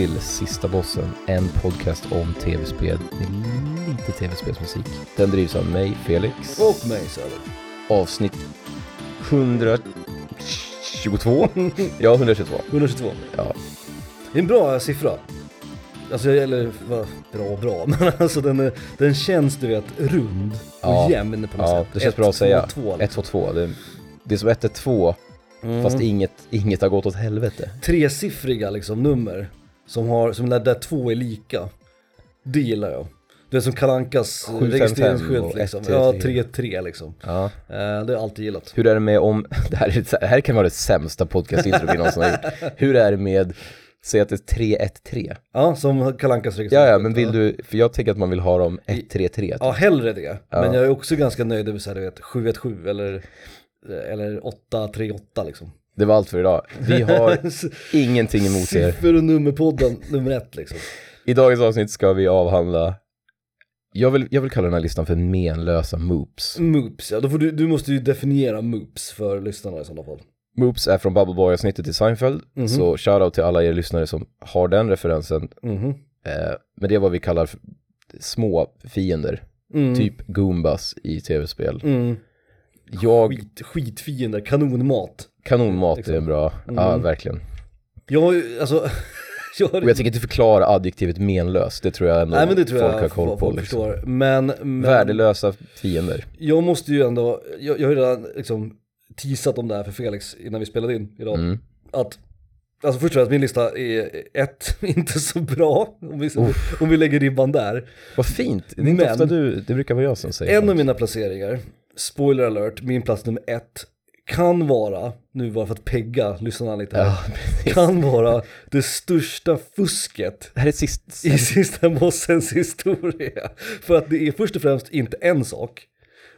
till Sista Bossen, en podcast om tv-spel med lite tv-spelsmusik. Den drivs av mig, Felix. Och mig Söder. Avsnitt 122. ja, 122. 122. Ja. Det är en bra siffra. Alltså, eller vad, bra och bra, men alltså den, är- den känns du vet rund och Ja. jämn på något Ja, sätt. det känns Ett, bra att säga. Två, 122. Det, det är som 112, Mm. fast inget, inget har gått åt helvete. Tresiffriga liksom nummer som har, som där, där två är lika. Det gillar jag. Det är som Kalankas 755 registreringsskylt liksom. 133. Ja, 3-3 liksom. Ja. Eh, det har jag alltid gillat. Hur är det med om, det här, är, det här kan vara det sämsta podcastintro vi någonsin har gjort. Hur är det med, säg att det är 313? Ja, som Kalankas Ja, registreringsskylt. ja, men vill du, för jag tänker att man vill ha dem 133. Ja, hellre det. Ja. Men jag är också ganska nöjd över så här, du vet, 717 eller, eller 838 liksom. Det var allt för idag. Vi har ingenting emot er. Siffer och nummerpodden nummer ett liksom. I dagens avsnitt ska vi avhandla, jag vill, jag vill kalla den här listan för menlösa moops. Moops, ja. Då får du, du måste ju definiera moops för lyssnarna i sådana fall. Moops är från Bubble Boy-avsnittet i Seinfeld, Mhm. så shoutout till alla er lyssnare som har den referensen. Mhm. Eh, men det är vad vi kallar små fiender, Mm. typ Goombas i tv-spel. Mm. Jag, Skit, skitfiender, kanonmat. Kanonmat är Liksom. en bra, ja Mm. verkligen. Jag alltså, jag Och jag tänker inte förklara adjektivet menlös, det tror jag ändå Nej men det tror folk jag har koll på. Liksom. Men, men Värdelösa fiender. jag måste ju ändå, jag, jag har ju redan liksom teasat om det här för Felix innan vi spelade in idag. Mm. Att, alltså först och främst min lista är ett, inte så bra, om vi, om vi lägger ribban där. Vad fint, det är inte Men- ofta du, det brukar vara jag som säger En av sånt. mina placeringar, spoiler alert, min plats nummer ett, kan vara, nu bara för att pegga lyssnarna lite här, Ja, kan vara det största fusket Det sist, i sista bossens historia. För att det är först och främst inte en sak,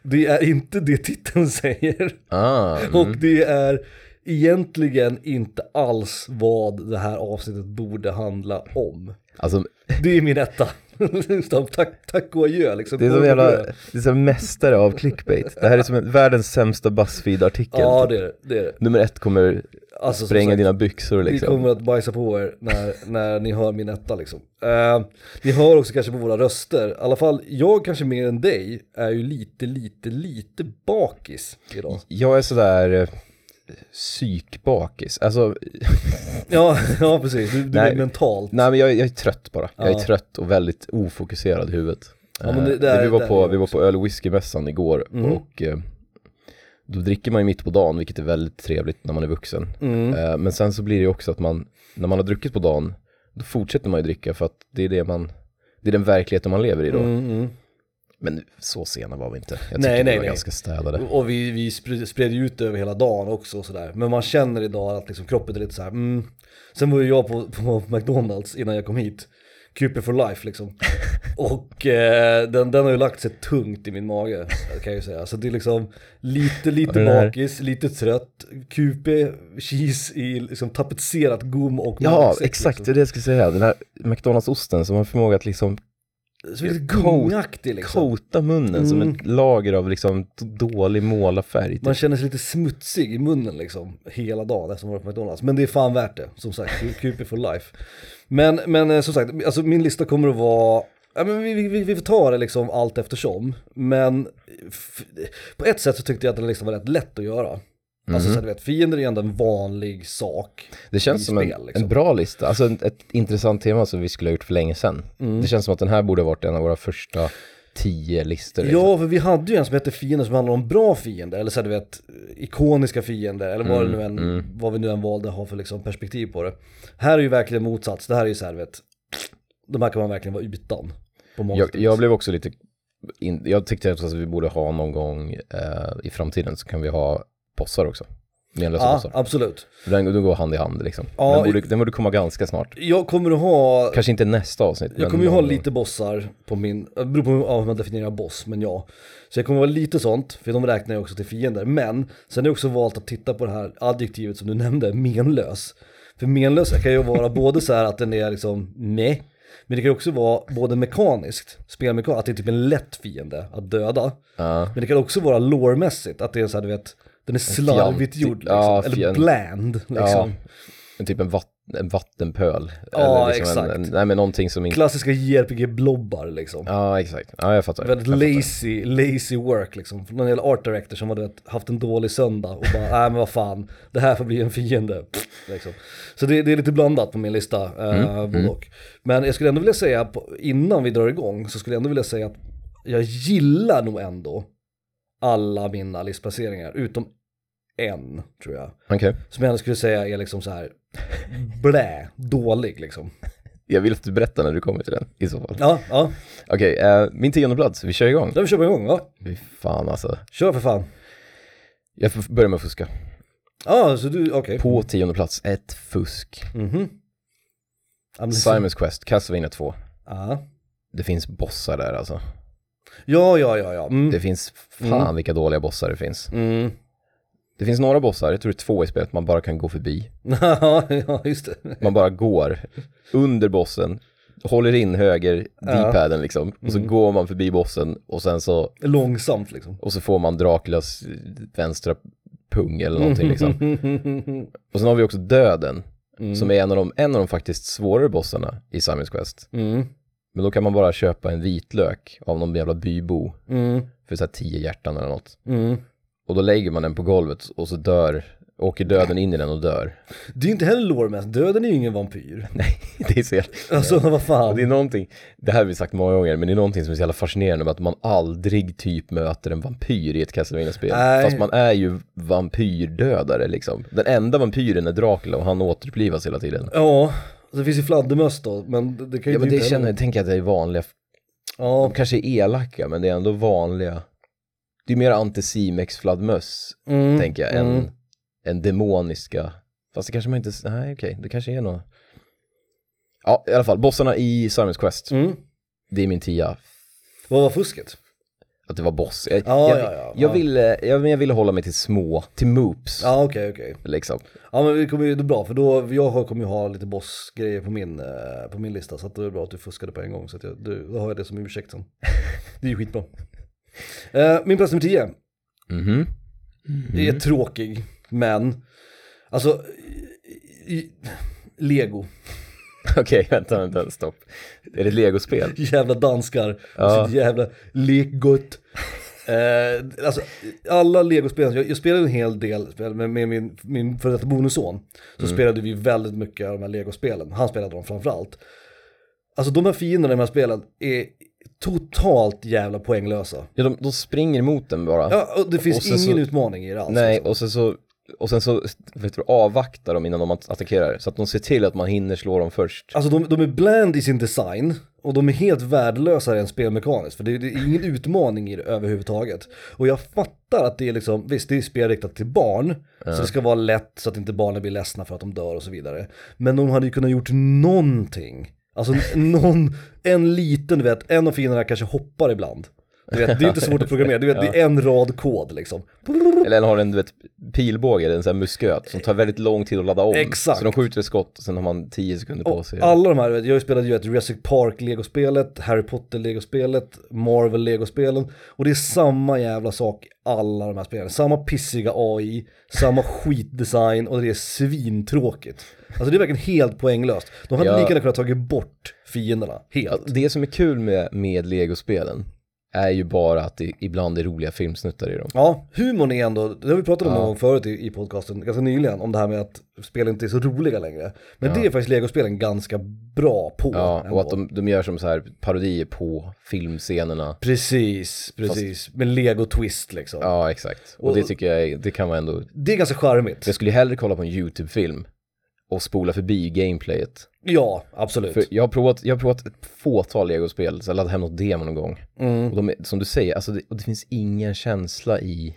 det är inte det titeln säger, ah, mm. och det är egentligen inte alls vad det här avsnittet borde handla om. Alltså, Det är min etta. tack, tack och adjö liksom. det är som jävla, det är som mästare av clickbait. Det här är som en, världens sämsta Buzzfeed-artikel. Ja det är det. det, är det. Nummer ett kommer Alltså, spränga sagt, dina byxor liksom. kommer att bajsa på er när, när ni hör min etta liksom. Uh, ni hör också kanske på våra röster, i alla fall jag kanske mer än dig är ju lite, lite, lite bakis idag. Jag är sådär eh, psykbakis. Alltså, Ja, ja precis, du, du Nej. är mentalt. nej men jag, jag är trött bara. Jag är Ja. trött och väldigt ofokuserad i huvudet. Ja, det- Eh, det är- vi, var på, vi var på öl och whiskymässan igår Mhm. och eh, då dricker man ju mitt på dagen, vilket är väldigt trevligt när man är vuxen. Mm. Eh, Men sen så blir det ju också att man, när man har druckit på dagen, då fortsätter man ju dricka för att det är det man, det är den verkligheten man lever i då. Mm, mm. Men så sena var vi inte. Jag Nej, tycker vi nej, var nej. ganska städade. Och vi, vi spred, ut det över hela dagen också och sådär. Men man känner idag att liksom kroppen är lite så här. Mm. Sen var ju jag på, på McDonalds innan jag kom hit. Cupid for life liksom. Och eh, den, den har ju lagt sig tungt i min mage kan jag ju säga. Så det är liksom lite, lite bakis, lite trött. QP, cheese i liksom tapetserat gom och Ja, exakt, det Liksom. är det jag skulle säga. Den här McDonalds-osten som har förmåga att liksom Så lite gummiaktig liksom. coata munnen som Mm. ett lager av liksom dålig målarfärg. Typ. Man känner sig lite smutsig i munnen liksom hela dagen efter att ha varit på McDonalds. Men det är fan värt det, som sagt. QP for life. Men, men eh, som sagt, alltså min lista kommer att vara, ja men vi, vi, vi får ta det liksom allt eftersom. Men på ett sätt så tyckte jag att den listan var rätt lätt att göra. Alltså Mhm. så att du vet, fiender är ändå en vanlig sak. Det känns som en, spel, liksom. en bra lista, alltså ett, ett intressant tema som vi skulle ha gjort för länge sedan. Mm. Det känns som att den här borde ha varit en av våra första tio listor. liksom. Ja, för vi hade ju en som hette fiender som handlar om bra fiender, eller så här, du vet, ikoniska fiender, eller vad, det nu än, Mm, mm. vad vi nu än valde att ha för liksom perspektiv på det. Här är ju verkligen motsats, det här är ju så här, du vet, de här kan man verkligen vara utan. På många Jag, jag blev också lite, in, jag tyckte att vi borde ha någon gång eh, i framtiden så kan vi ha bossar också. Menlösa Ja, bossar. absolut. Den, den går hand i hand liksom. Ja, den, borde, den borde komma ganska snart. Jag kommer att ha, Kanske inte nästa avsnitt. jag kommer ju ha lite bossar på min, det beror på hur man definierar boss, men ja. Så jag kommer att vara lite sånt, för de räknar jag också till fiender. Men sen har jag också valt att titta på det här adjektivet som du nämnde, menlös. För menlös kan ju vara både så här att den är liksom nej, men det kan också vara både mekaniskt, spelmekaniskt, att det är typ en lätt fiende att döda. Ja. Men det kan också vara loremässigt, att det är så här du vet, den är slarvigt gjord liksom. ja, Eller bland liksom. En typ en vatt, en vattenpöl. Ja, liksom exakt. En, en, nej men någonting som inte, Klassiska JRPG-blobbar liksom. ja exakt, ja jag fattar. Väldigt jag fattar. lazy, lazy work liksom. Någon jävla art director som hade haft en dålig söndag och bara, nej men vad fan, det här får bli en fiende. Liksom. Så det, det är lite blandat på min lista, eh, både och. Men jag skulle ändå vilja säga, innan vi drar igång, så skulle jag ändå vilja säga att jag gillar nog ändå alla mina listplaceringar, utom en tror jag. Okej, Som jag skulle säga är liksom så här blä, dålig liksom. jag vill att du berättar när du kommer till den i så fall. Ja, ja, Okej, eh, min tionde plats, vi kör igång. kör vi igång. Ja. Fy fan alltså. Kör för fan. Jag får börja med att fuska. Ja, så du, okej. På tionde plats, ett fusk. Ja, men- Simons Quest, Castlevania 2. Ja, Det finns bossar där alltså. Ja, ja, ja. ja. Mm. Det finns, fan vilka dåliga bossar det finns. Mm. Det finns några bossar, jag tror det är två i spelet, man bara kan gå förbi. ja, just det. Man bara går under bossen, håller in höger D-paden liksom, och så går man förbi bossen och sen så, Långsamt liksom. och så får man Draculas vänstra pung eller någonting liksom. Och sen har vi också döden, som är en av, de, en av de faktiskt svårare bossarna i Simon's Quest. Men då kan man bara köpa en vitlök av någon jävla bybo Mm. för så här tio hjärtan eller något. Mm. Och då lägger man den på golvet och så dör, åker döden in i den och dör. Det är ju inte heller lore döden är ju ingen vampyr. Nej, det är så jävla... Alltså vad Och fan. det är någonting, det här har vi sagt många gånger, men det är någonting som är så jävla fascinerande med att man aldrig typ möter en vampyr i ett Castlevania-spel. Fast man är ju vampyrdödare liksom. Den enda vampyren är Dracula och han återupplivas hela tiden. Ja, det finns ju fladdermöss då, men det kan ju Ja men inte det känner, jag tänker att det är vanliga, Ja, de kanske är elaka men det är ändå vanliga. Det är mer anticimex fladdermöss, mm. tänker jag, mm. än, än demoniska. Fast det kanske man inte, nej okej, det kanske är något. Ja, i alla fall, bossarna i Simon's Quest, Mm. det är min tia. Vad var fusket? Att det var boss. Jag, Ja, jag, ja, ja, jag, ja. ville, jag, men jag ville hålla mig till små, till moops, Ja, okej, okej. liksom. Ja men vi kommer ju, det är bra för då, jag kommer ju ha lite bossgrejer på min, eh, på min lista så att det är bra att du fuskade på en gång så att jag, du, då har jag det som ursäkt sen. Det är ju skitbra. Eh, min plats nummer 10, Mhm. det är tråkig, men alltså, i, i, Lego, Okej, vänta, vänta, stopp. Är det ett legospel? jävla danskar, Ja. och sitt jävla lekgott. Eh, alltså alla legospel, jag, jag spelade en hel del med, med min, min före detta bonusson. Så spelade vi väldigt mycket av de här legospelen, han spelade dem framförallt. Alltså de här fienderna i de här spelen är totalt jävla poänglösa. Ja, de, de springer emot den bara. Ja, och det finns Och ingen så- utmaning i det alls. Nej, liksom. och sen så, och sen så vet du, avvaktar de innan de att- attackerar. Så att de ser till att man hinner slå dem först. Alltså de, de är bland i sin design och de är helt värdelösa rent spelmekaniskt för det, det är ingen utmaning i det överhuvudtaget. Och jag fattar att det är liksom, visst det är spel riktat till barn, så det ska vara lätt så att inte barnen blir ledsna för att de dör och så vidare. Men de hade ju kunnat gjort någonting. Alltså någon, en liten, du vet, en av fienderna kanske hoppar ibland. Du vet, det är inte svårt att programmera, du vet, det är en rad kod liksom. Eller har en du vet, pilbåge, eller en sån här musköt, som tar väldigt lång tid att ladda om. Exakt. Så de skjuter ett skott och sen har man 10 sekunder på Och sig. alla de här, jag har ju spelat ju ett Jurassic Park legospelet, Harry Potter legospelet, Marvel legospelen och det är samma jävla sak i alla de här spelen. Samma pissiga AI, samma skitdesign och det är svintråkigt. Alltså det är verkligen helt poänglöst. De hade Ja. lika gärna kunnat tagit bort fienderna, helt. det som är kul med, med legospelen är ju bara att det ibland är roliga filmsnuttar i dem. Ja, humorn är ändå, det har vi pratat om Ja. någon gång förut i, i podcasten, ganska nyligen, om det här med att spel inte är så roliga längre. Men det är faktiskt legospelen ganska bra på. Ja, och att de, de gör som så här parodier på filmscenerna. Precis, precis. Med lego-twist liksom. Ja, exakt. Och, Och- det tycker jag är, det kan vara ändå, Det är ganska charmigt. jag skulle hellre kolla på en YouTube-film och spola förbi gameplayet. Ja, absolut. För jag har provat, jag har provat ett fåtal legospel, så jag laddade hem något demo någon gång. Mm. Och de är, som du säger, alltså det, och det finns ingen känsla i,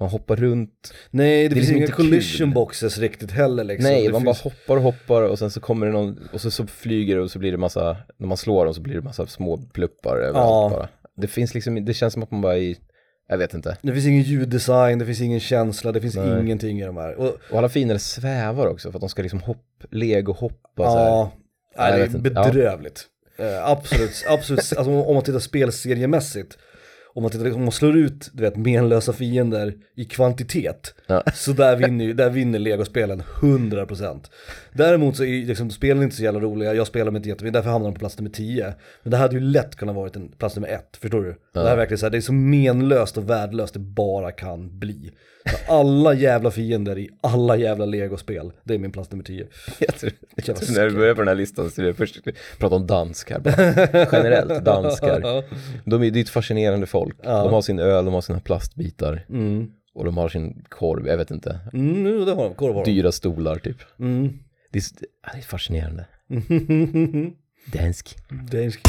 man hoppar runt, Nej, det, Det finns liksom inga collision kul. boxes riktigt heller liksom. nej det man finns... bara hoppar och hoppar och sen så kommer det någon, och så, så flyger det och så blir det massa, när man slår dem så blir det massa små pluppar överallt Ja. bara. Det finns liksom, det känns som att man bara är i, jag vet inte. Det finns ingen ljuddesign, det finns ingen känsla, det finns Nej. ingenting i de här. Och, Och alla fiender svävar också för att de ska liksom hopp, lego hoppa så här. ja, det är inte. Ja. bedrövligt. Eh, absolut, absolut, alltså om man tittar spelseriemässigt. Om man, tittar, om man slår ut du vet, menlösa fiender i kvantitet, Ja. så där vinner, ju- där vinner legospelen 100%. Däremot så är liksom, spelen inte så jävla roliga, jag spelar med inte jättemycket, därför hamnar de på plats nummer 10. Men det hade ju lätt kunnat varit en plats nummer 1, förstår du? Det här är verkligen så här, det är så menlöst och värdelöst det bara kan bli. Alla jävla fiender i alla jävla legospel, det är min plats nummer 10. Jag tror, jag tror när du börjar på den här listan så är det först prata om danskar bara. Generellt, danskar. De är, det är ett fascinerande folk. De har sin öl, de har sina plastbitar. Och de har sin korv, jag vet inte. Mm, det har de, korv har de. Dyra stolar typ. Mm. Det är, ja, det är fascinerande. Dansk. Dansk.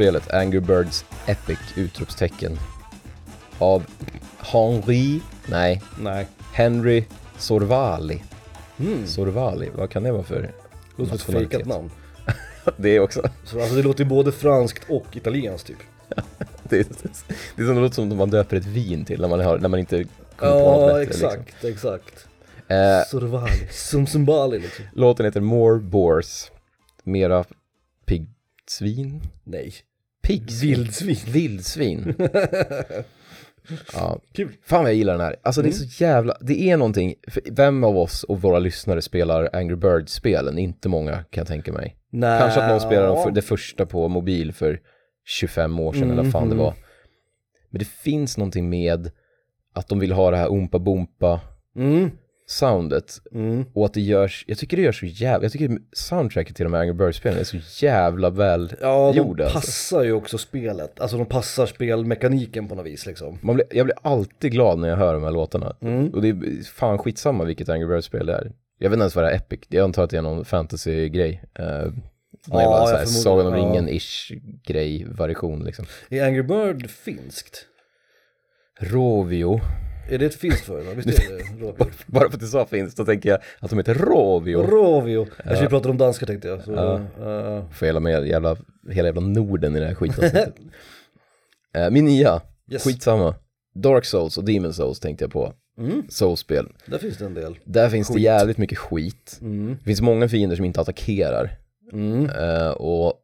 Spelet Angry Birds Epic! Utropstecken. Av Henri, nej, Nej. Henry Sorvali. Sorvali, vad kan det vara för Mm. Låter som ett fejkat namn. Det är också, Så alltså det låter både franskt och italienskt typ. det är, det är som det låter som att man döper ett vin till när man, har, när man inte kommer på något Ja, bättre. exakt, Liksom. exakt. Eh, Sorvali, Sumsumbali liksom. låten heter More Boars. Mera piggsvin? Nej. Piggsvin? Vildsvin. Vildsvin. ja. Kul. Fan vad jag gillar den här. Alltså det är så jävla, det är någonting, vem av oss och våra lyssnare spelar Angry Birds-spelen? Inte många kan jag tänka mig. Nej. Kanske att någon spelar dem för, det första på mobil för 25 år sedan eller vad fan det Mhm. var. Men det finns någonting med att de vill ha det här ompa bompa Mm. Soundet Mm. och att det görs, jag tycker det görs så jävla, jag tycker soundtracket till de här Angry Birds-spelen är så jävla väl Ja, de gjorda. Alltså. passar ju också spelet. Alltså de passar spelmekaniken på något vis liksom. Man blir, jag blir alltid glad när jag hör de här låtarna. Mm. Och det är fan skitsamma vilket Angry Birds-spel det är. Jag vet inte ens vad det är Epic, jag antar att det är någon fantasy-grej. Uh, någon Ja, jävla Sagan om ringen-ish grej, variation liksom. Är Angry Bird finskt? Rovio. Är det ett finskt företag? Visst är det Rovio? Bara för att du sa finns, då tänker jag att de heter Rovio. Rovio. Jag skulle prata om danska tänkte jag. Så, Ja. eh, För hela, med, jävla, hela jävla Norden i det här skitavsnittet. uh, min nia, Yes. skitsamma. Dark Souls och Demon Souls tänkte jag på. Mm. Souls-spel. där finns det en del. Där finns det Skit. jävligt mycket skit. Mm. Det finns många fiender som inte attackerar. Mm. Eh, och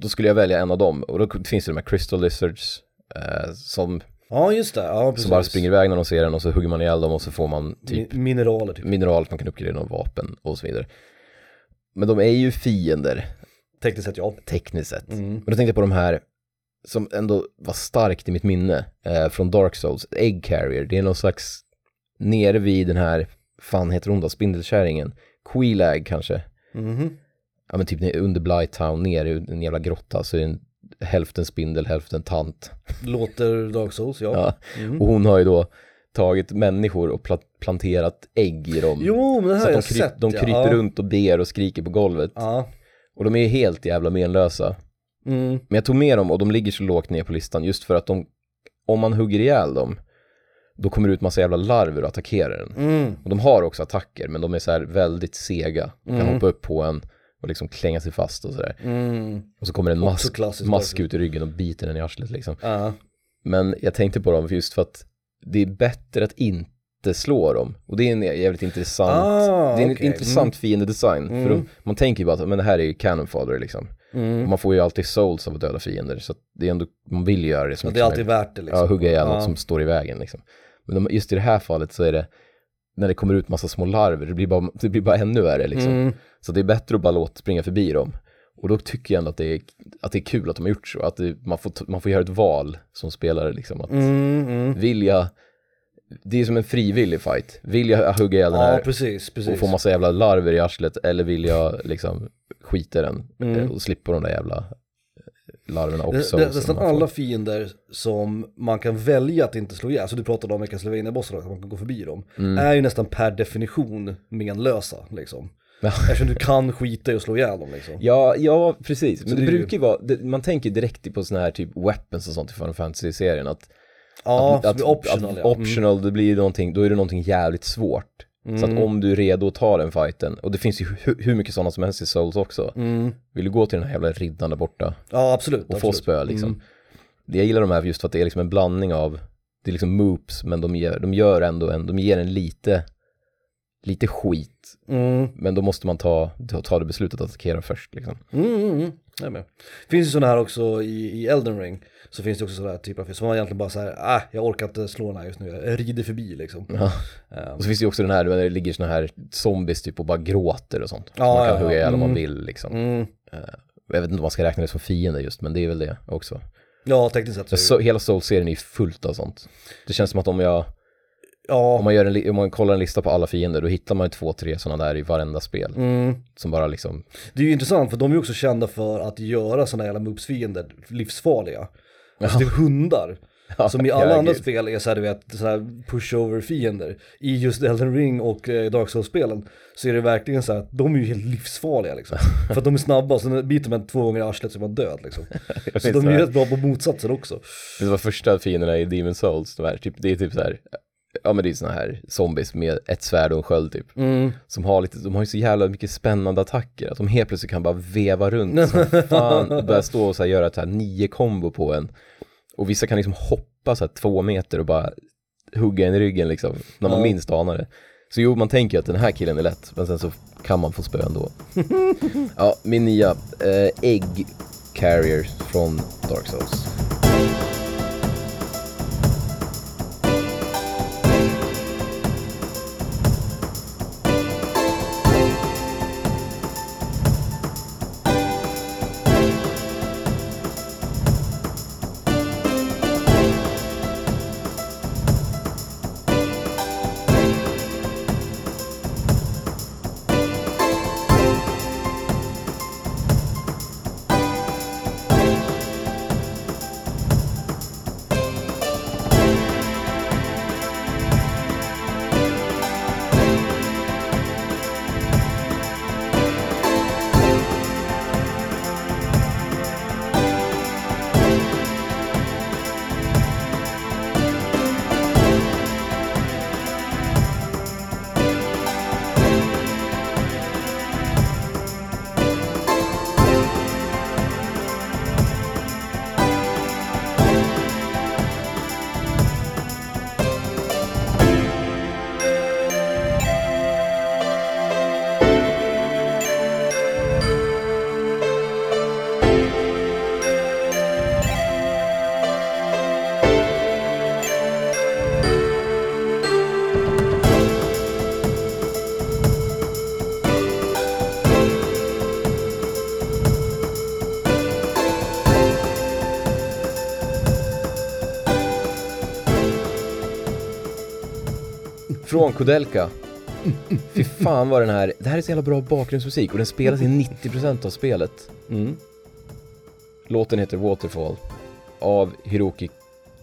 då skulle jag välja en av dem. Och då finns det de här Crystal Lizards. eh, som, Ja just det, ja precis. som bara springer iväg när de ser den och så hugger man ihjäl dem och så får man typ Mi- Mineraler typ. mineral, man kan uppgradera några vapen och så vidare. Men de är ju fiender, Tekniskt sett ja. tekniskt sett. Mm. Men då tänkte jag på de här som ändå var starkt i mitt minne eh, från Dark Souls, Egg Carrier. Det är någon slags, nere vid den här, fan heter hon då, spindelkärringen? Queelag kanske. Mhm. Ja men typ under Blighttown, nere i en jävla grotta, så är det en, hälften spindel, hälften tant. Låter Dark Souls ja. Ja. Mm. Och hon har ju då tagit människor och pla- planterat ägg i dem. Jo men det här så har att jag de, kryp, sett de kryper ja. runt och ber och skriker på golvet. Ja. Och de är helt jävla menlösa. Mm. Men jag tog med dem och de ligger så lågt ner på listan just för att de, om man hugger ihjäl dem, då kommer det ut massa jävla larver och attackerar den. Mm. Och de har också attacker, men de är så här väldigt sega. De kan Mm. hoppa upp på en och liksom klänga sig fast och sådär. Mm. Och så kommer en mask, mask ut i ryggen och biter den i arslet liksom. Ja. Men jag tänkte på dem just för att det är bättre att inte slå dem. Och det är en jävligt intressant, Ah, det är en okej. intressant fiendedesign. För Mm. de, man tänker ju bara att men det här är ju Cannon Fodder liksom. Och man får ju alltid souls av att döda fiender, så det är ändå, man vill ju göra det så Ja, det är som alltid värt det liksom. Ja, hugga ihjäl Ja. något som står i vägen liksom. Men de, just i det här fallet så är det, när det kommer ut massa små larver, det blir bara, det blir bara ännu värre liksom. Mm. Så det är bättre att bara låta springa förbi dem. Och då tycker jag ändå att det är, att det är kul att de har gjort så, att det, man, får, man får göra ett val som spelare liksom. Att Mm, mm. Vill jag, det är som en frivillig fight. Vill jag hugga ihjäl den här Ja, precis, precis. och få massa jävla larver i arslet eller vill jag liksom skita i den Mm. eh, och slippa de där jävla larverna och Det, det, nästan får. alla fiender som man kan välja att inte slå ihjäl, så du pratade om Castlevania-bossar, att man kan gå förbi dem, Mm. är ju nästan per definition menlösa liksom. Eftersom du kan skita i att slå ihjäl dem liksom. Ja, ja precis. Men Så det, det brukar ju vara, det, man tänker direkt på sådana här typ weapons och sånt i Final Fantasy-serien att, Ja, att, att, optional att ja. Mm. optional, det blir någonting, då är det någonting jävligt svårt. Så att om du är redo att ta den fighten, och det finns ju hu- hur mycket sådana som helst i Souls också. Mm. Vill du gå till den här jävla riddaren där borta Ja, absolut. och få absolut. spö liksom. Mm. Jag gillar de här just för att det är liksom en blandning av, det är liksom moops, men de gör, de gör ändå en, de ger en lite, lite skit. Mm. Men då måste man ta, ta, det beslutet att attackera först liksom. Mm, mm, mm. Jag med. Finns ju sådana här också i, i Elden Ring. Så finns det också sådana typer av som man egentligen bara säger, ah, jag orkar inte slå den här just nu, jag rider förbi liksom. Ja. Ehm, Och så finns det ju också den här, där det ligger såna här zombies typ och bara gråter och sånt. Ja, man kan ja, hugga ihjäl om man Mm. vill liksom. mm. Jag vet inte om man ska räkna det som fiende just, men det är väl det också. Ja, tekniskt sett så hela Soul-serien är ju fullt av sånt. Det känns som att om jag, Ja, om man, gör en, om man kollar en lista på alla fiender, då hittar man ju två, tre sådana där i varenda spel. mm. Som bara liksom, det är ju intressant för de är ju också kända för att göra sådana jävla moves-fiender livsfarliga. Alltså det är hundar. Som i alla ja, andra gud. spel är så här, du vet, så här pushover-fiender. I just Elden Ring och eh, Dark Souls-spelen så är det verkligen så här att de är ju helt livsfarliga liksom. för att de är snabba och sen biter man två gånger i arslet så är man död liksom. Så de är ju rätt bra på motsatsen också. Det var första fienderna i Demon Souls, de här, typ, det är typ så här, ja men det är såna här zombies med ett svärd och en sköld typ. Mm. Som har lite, de har ju så jävla mycket spännande attacker, att de helt plötsligt kan bara veva runt som fan och börja stå och så här, göra ett så här nio kombo på en. Och vissa kan liksom hoppa så här två meter och bara hugga en i ryggen liksom, när man Ja. minst anar det. Så jo, man tänker att den här killen är lätt, men sen så kan man få spö ändå. ja, min nya, eh, Egg Carrier från Dark Souls. Från Kodelka. Fy fan vad den här, det här är så jävla bra bakgrundsmusik och den spelas i 90% av spelet. Mm. Låten heter Waterfall av Hiroki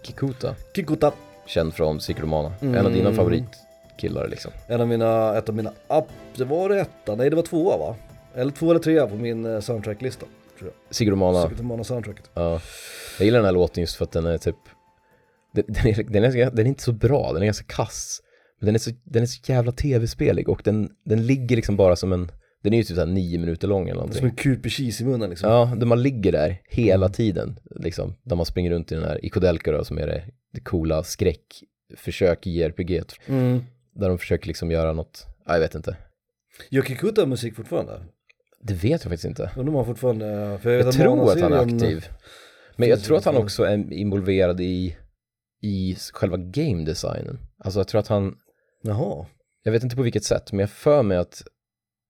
Kikuta, Kikuta, känd från Secret of Mana. En av dina Mm. favoritkillar liksom. en av mina, ett av mina, app, det var det etta, nej det var tvåa va? Eller två eller trea på min eh, soundtracklista, tror jag. Secret of Mana, Secret of Mana soundtracket. ja. Jag gillar den här låten just för att den är typ, den, den, är, den, är, ganska- den är inte så bra, den är ganska kass. Men den är så, den är så jävla tv-spelig och den, den ligger liksom bara som en, den är ju typ såhär nio minuter lång eller Som någonting. en kuper cheese i munnen liksom. Ja, där man ligger där hela tiden, liksom. Där man springer runt i den här, i Kodelka då, som är det, det coola skräckförsök i JRPG. Mm. Där de försöker liksom göra något, ja, jag vet inte. Gör Kikuta musik fortfarande? Det vet jag faktiskt inte. Undrar om han fortfarande, för jag, Jag vet tror att han är aktiv. Men jag tror att han också är involverad i, i själva game designen. Alltså jag tror att han, Jaha. jag vet inte på vilket sätt, men jag för mig att,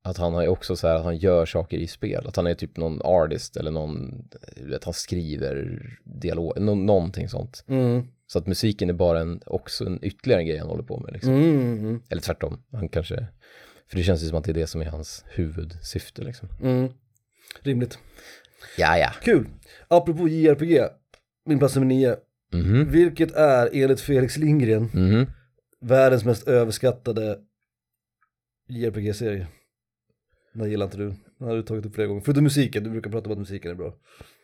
att han har också så här att han gör saker i spel. Att han är typ någon artist eller någon, vet, han skriver dialog, nå, någonting sånt. Mm. Så att musiken är bara en, också en ytterligare en grej han håller på med liksom. Mm, mm, Eller tvärtom, han kanske, för det känns ju som att det är det som är hans huvudsyfte liksom. mm. Rimligt. Ja, ja. Kul. Apropå JRPG, min plats nummer nio. Mhm, Vilket är enligt Felix Lindgren mhm. Världens mest överskattade JRPG-serie. Den gillar inte du. Den har du tagit upp flera gånger. Förutom musiken, du brukar prata om att musiken är bra.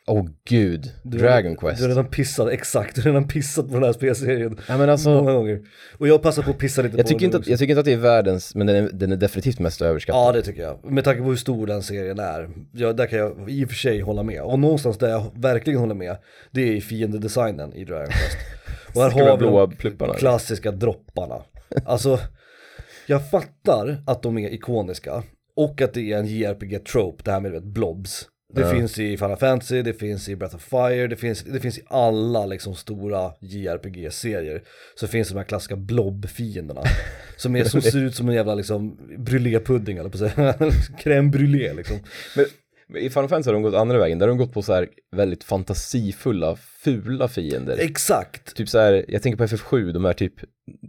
Åh gud, Du Dragon har, Quest. Du har redan pissat, exakt, du har redan pissat på den här spelserien. Ja men alltså, Många gånger. Och jag passar på att pissa lite jag på tycker, den inte också. att, jag tycker inte att det är världens, men den är, den är definitivt mest överskattad. Ja det tycker jag, med tanke på hur stor den serien är. Ja, där kan jag i och för sig hålla med. Och någonstans där jag verkligen håller med, det är i fiendedesignen i Dragon Quest. Och här har vi de plupparna? klassiska dropparna. Alltså, jag fattar att de är ikoniska och att det är en JRPG-trope, det här med vet, blobs. Det Ja. finns i Final Fantasy, det finns i Breath of Fire, det finns, det finns i alla liksom stora JRPG-serier. Så finns de här klassiska blob-fienderna. Som, är, som ser ut som en jävla liksom brûlépudding eller på att säga. Crème brûlée liksom. Men i Final Fantasy har de gått andra vägen, där har de gått på så här väldigt fantasifulla, fula fiender. Exakt. Typ så här, jag tänker på FF7, de är typ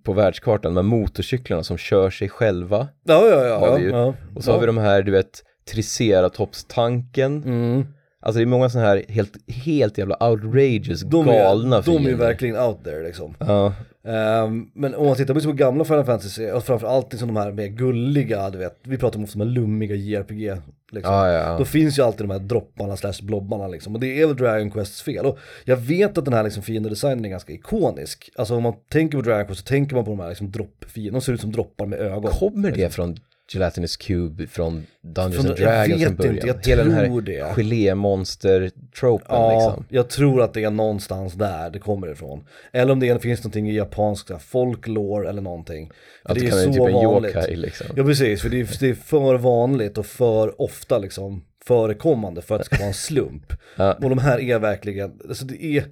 på världskartan, de här motorcyklarna som kör sig själva. Ja, ja, ja. Har ja, vi ju. ja. Och så har vi de här, du vet, Triceratops-tanken. Mm. Alltså det är många sådana här helt, helt jävla outrageous, De galna är, de är verkligen out there liksom. Ja, Ehm, men om man tittar på så gamla Final Fantasy, och framförallt liksom de här mer gulliga, du vet, vi pratar om ofta de här lummiga JRPG, liksom. ja, ja. Då finns ju alltid de här dropparna slash blobbarna liksom, och det är väl Dragon Quests fel. Och jag vet att den här liksom fiendedesignen är ganska ikonisk. Alltså om man tänker på Dragon Quest så tänker man på de här liksom droppfienderna, de ser ut som droppar med ögon. Kommer det från Gelatinous Cube, från Dungeons Från- and Dragons från början? inte, jag Hela den tror här det. gelémonster-tropen Ja, liksom. jag tror att det är någonstans där det kommer ifrån. Eller om det finns någonting i japansk här, folklore eller någonting. För Att det är så typ vanligt. yokai liksom. Ja precis, för det är, det är för vanligt och för ofta liksom förekommande för att det ska vara en slump. Ja. Och de här är verkligen, alltså det är,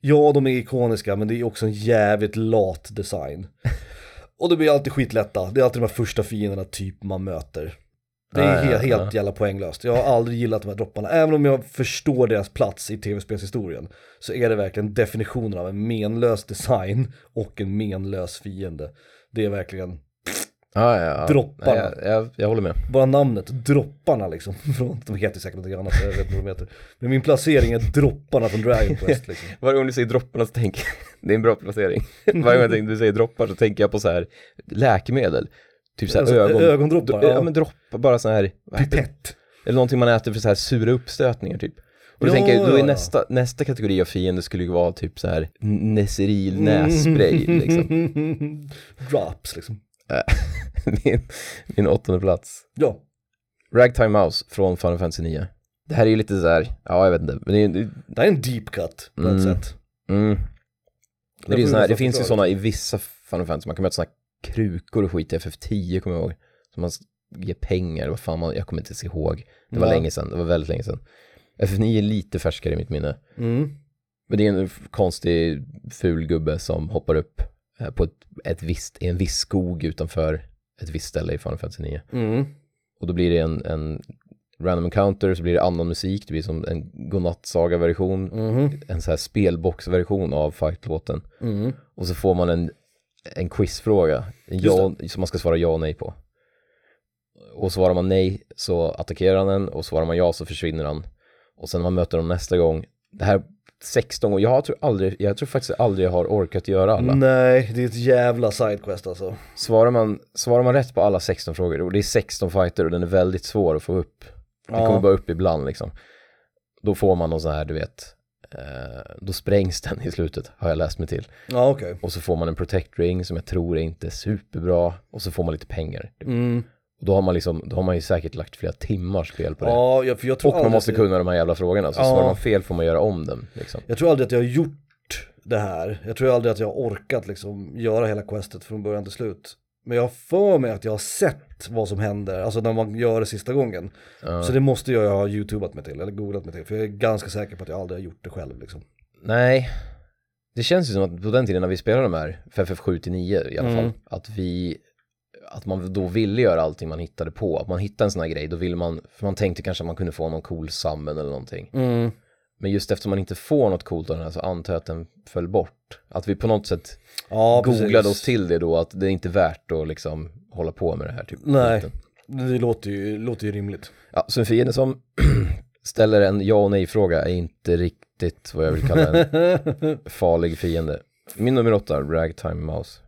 ja de är ikoniska men det är också en jävligt lat design. Och det blir alltid skitlätta, det är alltid de här första fienderna typ man möter. Det är Ja, ja, helt, helt jävla poänglöst. Jag har aldrig gillat de här dropparna, även om jag förstår deras plats i tv-spelshistorien. Så är det verkligen definitionen av en menlös design och en menlös fiende. Det är verkligen Ja, ja, ja. Dropparna. Nej, jag, jag, jag håller med. bara namnet, dropparna liksom. De heter säkert något annat, jag vet inte vad de heter. Men min placering är dropparna från Dragon Quest liksom. Varje gång du säger dropparna så tänker jag, det är en bra placering. Varje gång du säger droppar så tänker jag på så här läkemedel. Typ så här Alltså, ögon... ögondroppar, Ja, ja. men droppar, bara så här? Pipett. Eller någonting man äter för så här sura uppstötningar typ. Och då Ja, tänker jag, då ja, är ja. nästa, nästa kategori av fiende skulle ju vara typ så här Neseril nässpray liksom. Drops liksom. min, min åttonde plats. Ja. Ragtime Mouse från Final Fantasy 9. Det här är ju lite så här, ja jag vet inte, men det är, det, Det här är en deep cut på ett Mm. sätt. mm. Det, såna här, det finns ju sådana i vissa Final Fantasy, man kan möta sådana krukor och skit i FF10 kommer jag ihåg. Som man ger pengar, vad fan man, jag kommer inte ens ihåg. Det var Ja. länge sedan, det var väldigt länge sedan. FF9 är lite färskare i mitt minne. Mm. Men det är en konstig ful gubbe som hoppar upp på ett, ett visst, i en viss skog utanför ett visst ställe i Final Fantasy 9. Mm. Och då blir det en, en random encounter, så blir det annan musik, det blir som en godnattsaga-version, Mhm. en så här spelbox-version av fight-låten. Mm. Och så får man en, en quizfråga, en ja, som man ska svara ja och nej på. Och svarar man nej så attackerar han en och svarar man ja så försvinner han. Och sen när man möter honom nästa gång, det här 16 gånger, jag tror aldrig, jag tror faktiskt aldrig jag har orkat göra alla. Nej, det är ett jävla sidequest alltså. Svarar man, svarar man rätt på alla 16 frågor, och det är 16 fighter och den är väldigt svår att få upp. Den Ja. kommer bara upp ibland liksom. Då får man någon sån här, du vet, eh, då sprängs den i slutet, har jag läst mig till. Ja okej. Och så får man en protect ring som jag tror är inte superbra. Och så får man lite pengar. Mm. Då har man liksom, då har man ju säkert lagt flera timmar spel på det. Ja, jag, för jag tror och man måste att- kunna de här jävla frågorna. Så Ja. svarar man fel får man göra om dem. Liksom. Jag tror aldrig att jag har gjort det här. Jag tror aldrig att jag har orkat liksom göra hela questet från början till slut. Men jag har för mig att jag har sett vad som händer, alltså när man gör det sista gången. Så det måste jag ha youtubat mig till, eller googlat mig till. För jag är ganska säker på att jag aldrig har gjort det själv liksom. Nej, det känns ju som att på den tiden när vi spelade de här, för FF7 till 9 i alla Mm. fall, att vi, att man då ville göra allting man hittade på. Att man hittade en sån här grej, då ville man, för man tänkte kanske att man kunde få någon cool summon eller någonting. Mm. Men just eftersom man inte får något coolt av den här så antar jag att den föll bort. Att vi på något sätt Ja, googlade precis. oss till det då, att det är inte värt att liksom hålla på med det här typ. Nej. Det låter ju, låter ju rimligt. Ja, så en fiende som ställer en ja och nej-fråga är inte riktigt vad jag vill kalla en farlig fiende. Min nummer åtta, Ragtime Mouse.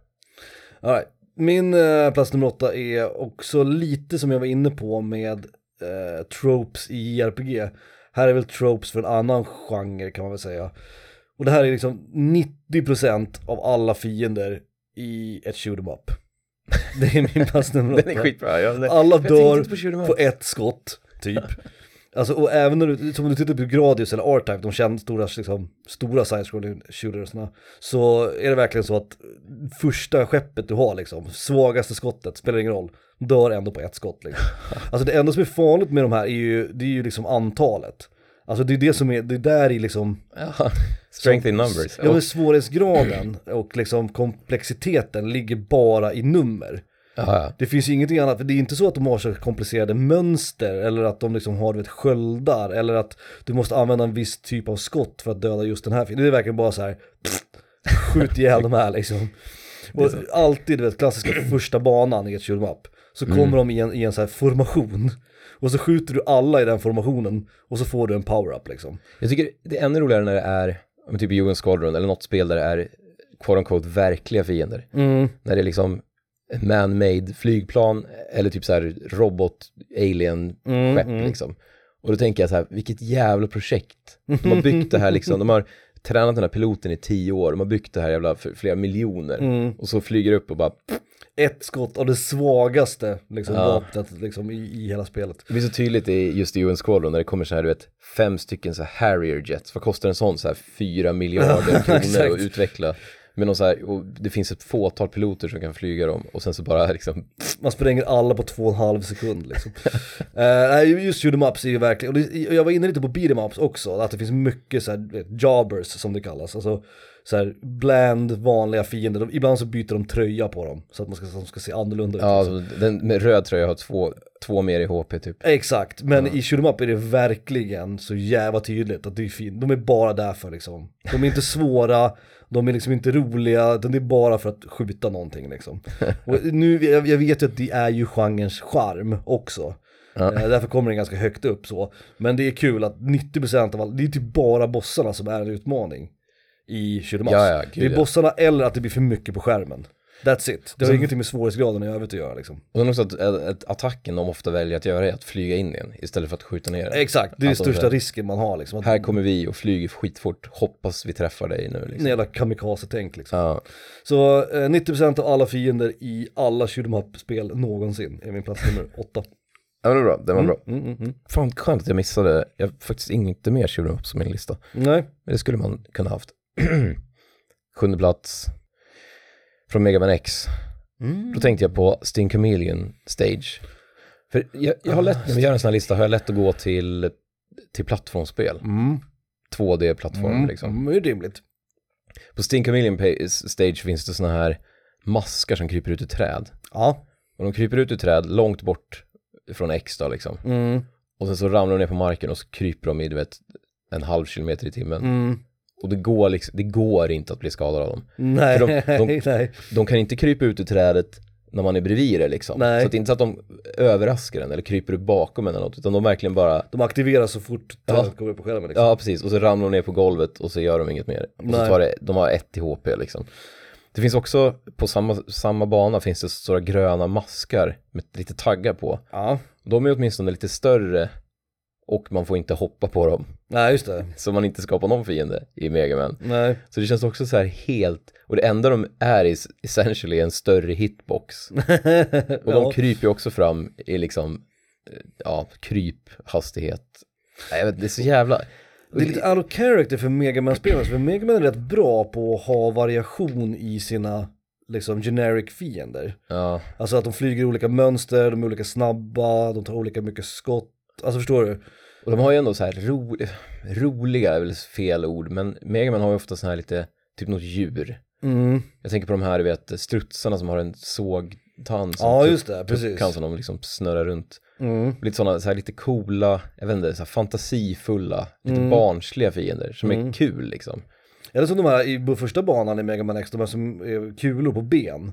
All right. Min eh, plats nummer åtta är också lite som jag var inne på med eh, tropes i JRPG. Här är väl tropes för en annan genre kan man väl säga. Och det här är liksom 90% av alla fiender i ett shoot 'em up. Det är min plats nummer åtta. Den är skitbra. Jag Alla dör på på ett skott, typ. Alltså, och även när du, som om du tittar på Gradius eller R-Type, de kända stora, liksom, stora side-scrolling shootersna, så är det verkligen så att första skeppet du har liksom, svagaste skottet, spelar ingen roll, dör ändå på ett skott liksom. Alltså det enda som är farligt med de här är ju, det är ju liksom antalet. Alltså det är det som är, det är där i liksom Ja, strength in numbers. Ja men svårighetsgraden och liksom komplexiteten ligger bara i nummer. Ja, ja. Det finns ju ingenting annat, för det är inte så att de har så komplicerade mönster eller att de liksom har du vet, sköldar eller att du måste använda en viss typ av skott för att döda just den här fienden. Det är verkligen bara så här, pff, skjut ihjäl de här liksom. Och alltid, du vet, klassiska första banan i ett shoot up. Så kommer de i en, i en så här formation. Och så skjuter du alla i den formationen och så får du en power-up liksom. Jag tycker det är ännu roligare när det är, typ i UN Squadron eller något spel där det är quote unquote verkliga fiender. När det är liksom man-made flygplan eller typ så här robot alien skepp liksom. Och då tänker jag så här, vilket jävla projekt. De har byggt det här liksom, de har tränat den här piloten i tio år, de har byggt det här jävla för flera miljoner. Och så flyger det upp och bara, Ett skott av det svagaste liksom, Ja. vapnet liksom, i, i hela spelet. det blir så tydligt i just i UN Squadron när det kommer så här, du vet, fem stycken så här Harrier jets, vad kostar en sån så här fyra miljarder kronor att utveckla? Men de så här, och det finns ett fåtal piloter som kan flyga dem och sen så bara liksom, Man spränger alla på två och en halv sekund liksom. uh, just shoot ups är ju verkligen, och det, och jag var inne lite på beat ups också, att det finns mycket så här, jobbers som det kallas, alltså så här bland vanliga fiender, de, ibland så byter de tröja på dem så att man ska, de ska se annorlunda ut. ja, alltså, den med röd tröja har två, två mer i HP typ. Exakt, men i shoot 'em up är det verkligen så jävla tydligt att det är fint. De är bara där för liksom, de är inte svåra, de är liksom inte roliga, utan det är bara för att skjuta någonting liksom. Och nu, jag, jag vet ju att det är ju genrens charm också. Eh, därför kommer den ganska högt upp så. Men det är kul att 90% av all, det är typ bara bossarna som är en utmaning i shoot 'em ups. Ja, ja, det är bossarna eller att det blir för mycket på skärmen. That's it. Det har ingenting med svårighetsgraden i övrigt att göra liksom. Och sen också att, att attacken de ofta väljer att göra är att flyga in igen istället för att skjuta ner den. Exakt, det är Alltså, den största risken man har liksom. Att Här kommer vi och flyger skitfort, hoppas vi träffar dig nu En liksom. jävla kamikaze-tänk liksom. Ja, Så eh, 90% av alla fiender i alla shoot 'em up-spel någonsin är min plats nummer 8. ja men det var bra, det var bra. Mm, mm, mm. Fan skönt att jag missade, jag har faktiskt inte mer shoot 'em ups på min lista. Nej, Men det skulle man kunna haft. Sjunde plats. Från Mega Man X. Då tänkte jag på Sting Chameleon Stage. För jag, jag har lätt, när vi gör en sån här lista har jag lätt att gå till, till plattformsspel. mm. 2D-plattform Mm. liksom. Mm, det är rimligt. På Sting Chameleon Stage finns det såna här maskar som kryper ut ur träd. Ja. Och de kryper ut ur träd långt bort från X då liksom. Mm. Och sen så ramlar de ner på marken och så kryper de i du vet en halv kilometer i timmen. Mm. Och det går liksom, det går inte att bli skadad av dem. Nej, de- de- nej. De kan inte krypa ut ur trädet när man är bredvid det liksom. Nej. Så det är inte så att de överraskar en eller kryper upp bakom en eller något, utan de verkligen bara, De aktiveras så fort Ja. trädet kommer upp på skärmen liksom. ja precis, och så ramlar de ner på golvet och så gör de inget mer. Och så Nej. tar det, de har ett i HP liksom. Det finns också, på samma, samma bana finns det stora gröna maskar med lite taggar på. Ja. De är åtminstone lite större och man får inte hoppa på dem. Nej, just det. Så man inte skapar någon fiende i Mega Man. Nej. Så det känns också så här helt, och det enda de är is essentially en större hitbox. Och de Ja. kryper ju också fram i liksom, eh, ja, kryphastighet. Nej, jag vet, det är så jävla... Det är lite out of character för Mega man spelare för Mega Man är rätt bra på att ha variation i sina liksom generic fiender. Ja, Alltså att de flyger i olika mönster, de är olika snabba, de tar olika mycket skott. Alltså förstår du? och de har ju ändå så här ro, roliga är väl fel ord, men Megaman har ju ofta så här lite, typ något djur. Mm. Jag tänker på de här, du vet, strutsarna som har en sågtand som Ja tupp- just det, precis. tuppkam som de liksom snurrar runt. Mm. Lite sådana, så här lite coola, jag vet inte, så här fantasifulla, lite Mm. barnsliga fiender som är kul liksom. Eller som de här i första banan i Mega Man X, de här som är kulor på ben.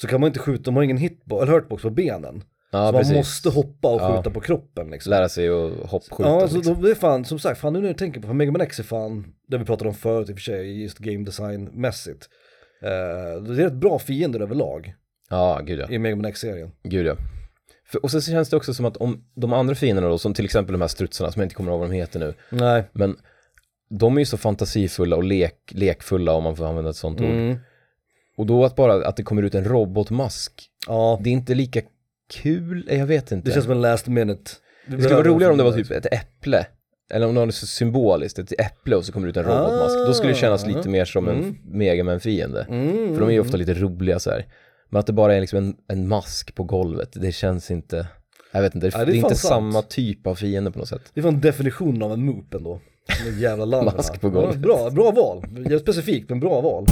Så kan man inte skjuta, de har ingen hitbox, eller hurtbox på benen. Ja, så precis. man måste hoppa och Ja. skjuta på kroppen liksom. Lära sig att hoppskjuta. Ja, alltså liksom. de, det är fan, som sagt, fan nu när jag tänker på, för Mega Man X är fan, det vi pratade om förut i och för sig, just game design-mässigt. Eh, det är ett bra fiender överlag Ja, gud ja. i Mega Man X-serien. Gud ja. För, och så känns det också som att om de andra fienderna då, som till exempel de här strutsarna som jag inte kommer ihåg vad de heter nu, Nej. men de är ju så fantasifulla och lek, lekfulla om man får använda ett sånt ord. Mm. Och då att bara att det kommer ut en robotmask, Ja, det är inte lika kul, jag vet inte. det känns som en last minute. det skulle vara roligare om det var typ ett äpple, eller om det var så symboliskt, ett äpple och så kommer det ut en robotmask. Då skulle det kännas lite mer som en Megaman-fiende. Mm. För de är ju ofta lite roliga så här. Men att det bara är liksom en, en mask på golvet, det känns inte, jag vet inte, det, Ja, det är det inte sant. samma typ av fiende på något sätt. Det är fan definitionen av en moop ändå. Den jävla larverna. Mask på golvet. Ja, bra, bra val. Specifikt men bra val.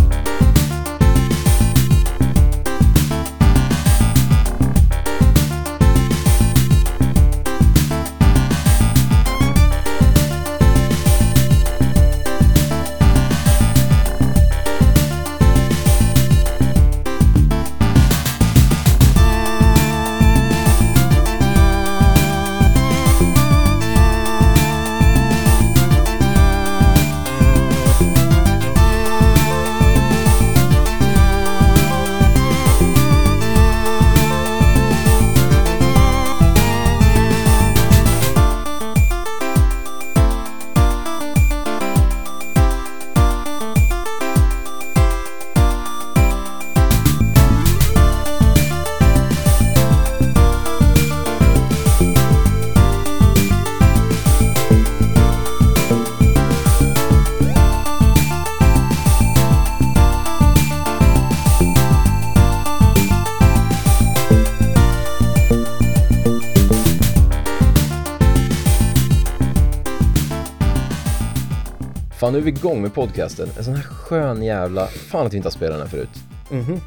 Nu är vi igång med podcasten, en sån här skön jävla, fan att vi inte har spelat den här förut. Mhm.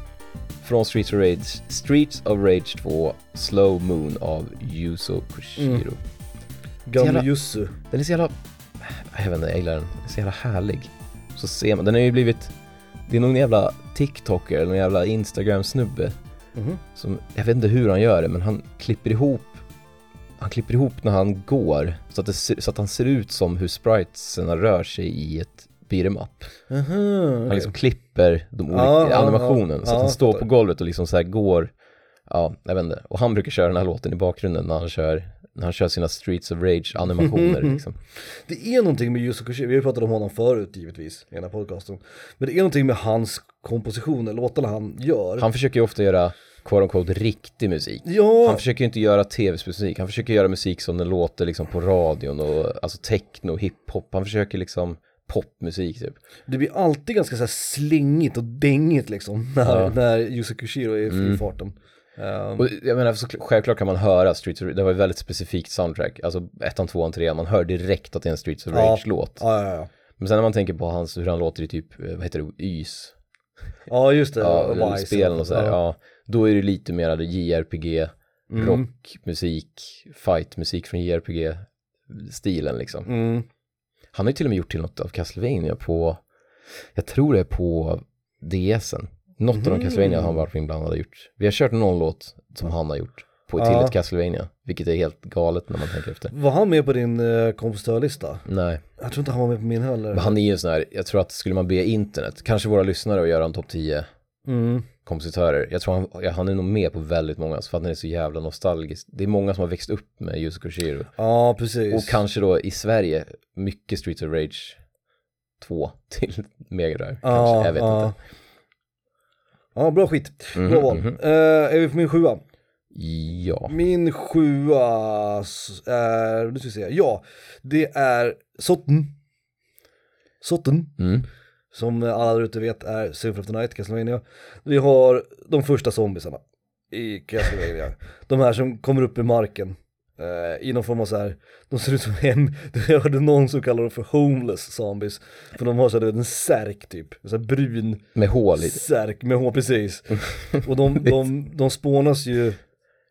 Från Streets of Rage, Streets of Rage 2, Slow Moon av Yuzo Koshiro. Mm. Gamle Jussu. Den är så jävla, jag vet inte, jag gillar den. Den är så jävla härlig. Så ser man, den har ju blivit, det är någon jävla TikToker eller någon jävla Instagram-snubbe Mhm. som, jag vet inte hur han gör det, men han klipper ihop, han klipper ihop när han går så att, ser- så att han ser ut som hur spritesarna rör sig i ett beat'em up. Aha. Han liksom klipper de olika ja, animationen ja. så att han står på golvet och liksom så här går, ja, jag vet inte. Och han brukar köra den här låten i bakgrunden när han kör, när han kör sina Streets of Rage animationer liksom. Det är någonting med Yuzo Koshiro, vi har ju pratat om honom förut givetvis i den här podcasten. Men det är någonting med hans kompositioner, låtarna han gör. Han försöker ju ofta göra quote unquote riktig musik. ja, Han försöker ju inte göra tv-musik, han försöker göra musik som den låter liksom på radion och alltså techno, hiphop, han försöker liksom popmusik typ. det blir alltid ganska så här slingigt och dängigt liksom när, Ja. när Yuzo Koshiro är i Mm. farten. Um, Och jag menar, så, självklart kan man höra Streets of Rage, det var ett väldigt specifikt soundtrack, alltså ettan, tvåan, trean, man hör direkt att det är en Streets of Ja. Rage-låt. ja, ja, ja. Men sen när man tänker på hans, hur han låter i typ, eh, vad heter det, Ys, ja, just det. ja, spelen och sådär, ja. Då är det lite mer JRPG, Mm. rockmusik, fightmusik från JRPG-stilen liksom. Mm. Han har ju till och med gjort till något av Castlevania på, jag tror det är på DSen. Något av de Mhm. Castlevania han varit inblandad har gjort. Vi har kört någon låt som han har gjort på, till Ja. ett Castlevania, vilket är helt galet när man tänker efter. Var han med på din uh, kompositörlista? Nej, Jag tror inte han var med på min heller. men han är ju en sån här, jag tror att skulle man be internet, kanske våra lyssnare att göra en topp 10 Mm. Kompositörer. Jag tror han, han är nog med på väldigt många, för att han är så jävla nostalgisk. Det är många som har växt upp med Yuzo Koshiro. Ja, precis. Och kanske då i Sverige, mycket Streets of Rage 2 till Mega Drive. Kanske, Ja, jag vet ja. inte. Ja, bra skit. Mhm, Bra val. mhm. Eh, är vi på min sjua? Ja. Min sjua är, nu ska vi se, ja, det är Sotten. Sotten. Mm. Som alla där ute vet är Symphony of the Night, Castlevania. Vi har de första zombiesarna i Castlevania. de här som kommer upp i marken. Eh, I någon form av så här, de ser ut som hem, jag hörde någon som kallar dem för homeless zombies. För de har så här, en särk typ, en så här brun Med hål i. särk med hår, precis. Och de, de, de spånas ju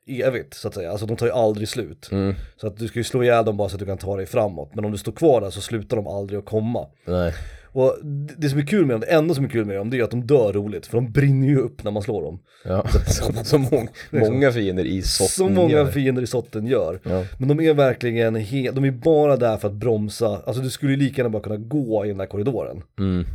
evigt så att säga, alltså de tar ju aldrig slut. Mm. Så att du ska ju slå ihjäl dem bara så att du kan ta dig framåt. Men om du står kvar där så slutar de aldrig att komma. Nej. Och det som är kul med dem, det enda som är kul med dem, det är att de dör roligt. För de brinner ju upp när man slår dem. Ja. Som, som mång, många fiender i sotten Så många gör. fiender i sotten gör. Ja. Men de är verkligen de är bara där för att bromsa, alltså du skulle ju lika gärna bara kunna gå i den där korridoren. Mm.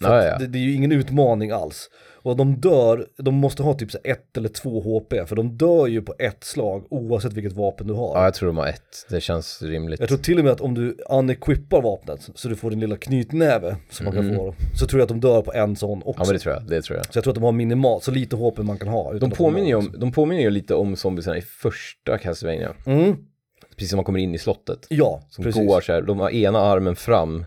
För. Det, det är ju ingen utmaning alls. Och de dör, de måste ha typ så ett eller två HP, för de dör ju på ett slag oavsett vilket vapen du har. ja, jag tror de har ett. Det känns rimligt. Jag tror till och med att om du unequippar vapnet så du får din lilla knytnäve som man kan få, så tror jag att de dör på en sån också. Mm. Ja men det tror jag, det tror jag. Så jag tror att de har minimalt, så lite HP man kan ha. De påminner, ju om, de påminner ju lite om zombiesarna i första Castlevania. Mm, Precis som man kommer in i slottet. ja, Som precis. går så här, de har ena armen fram.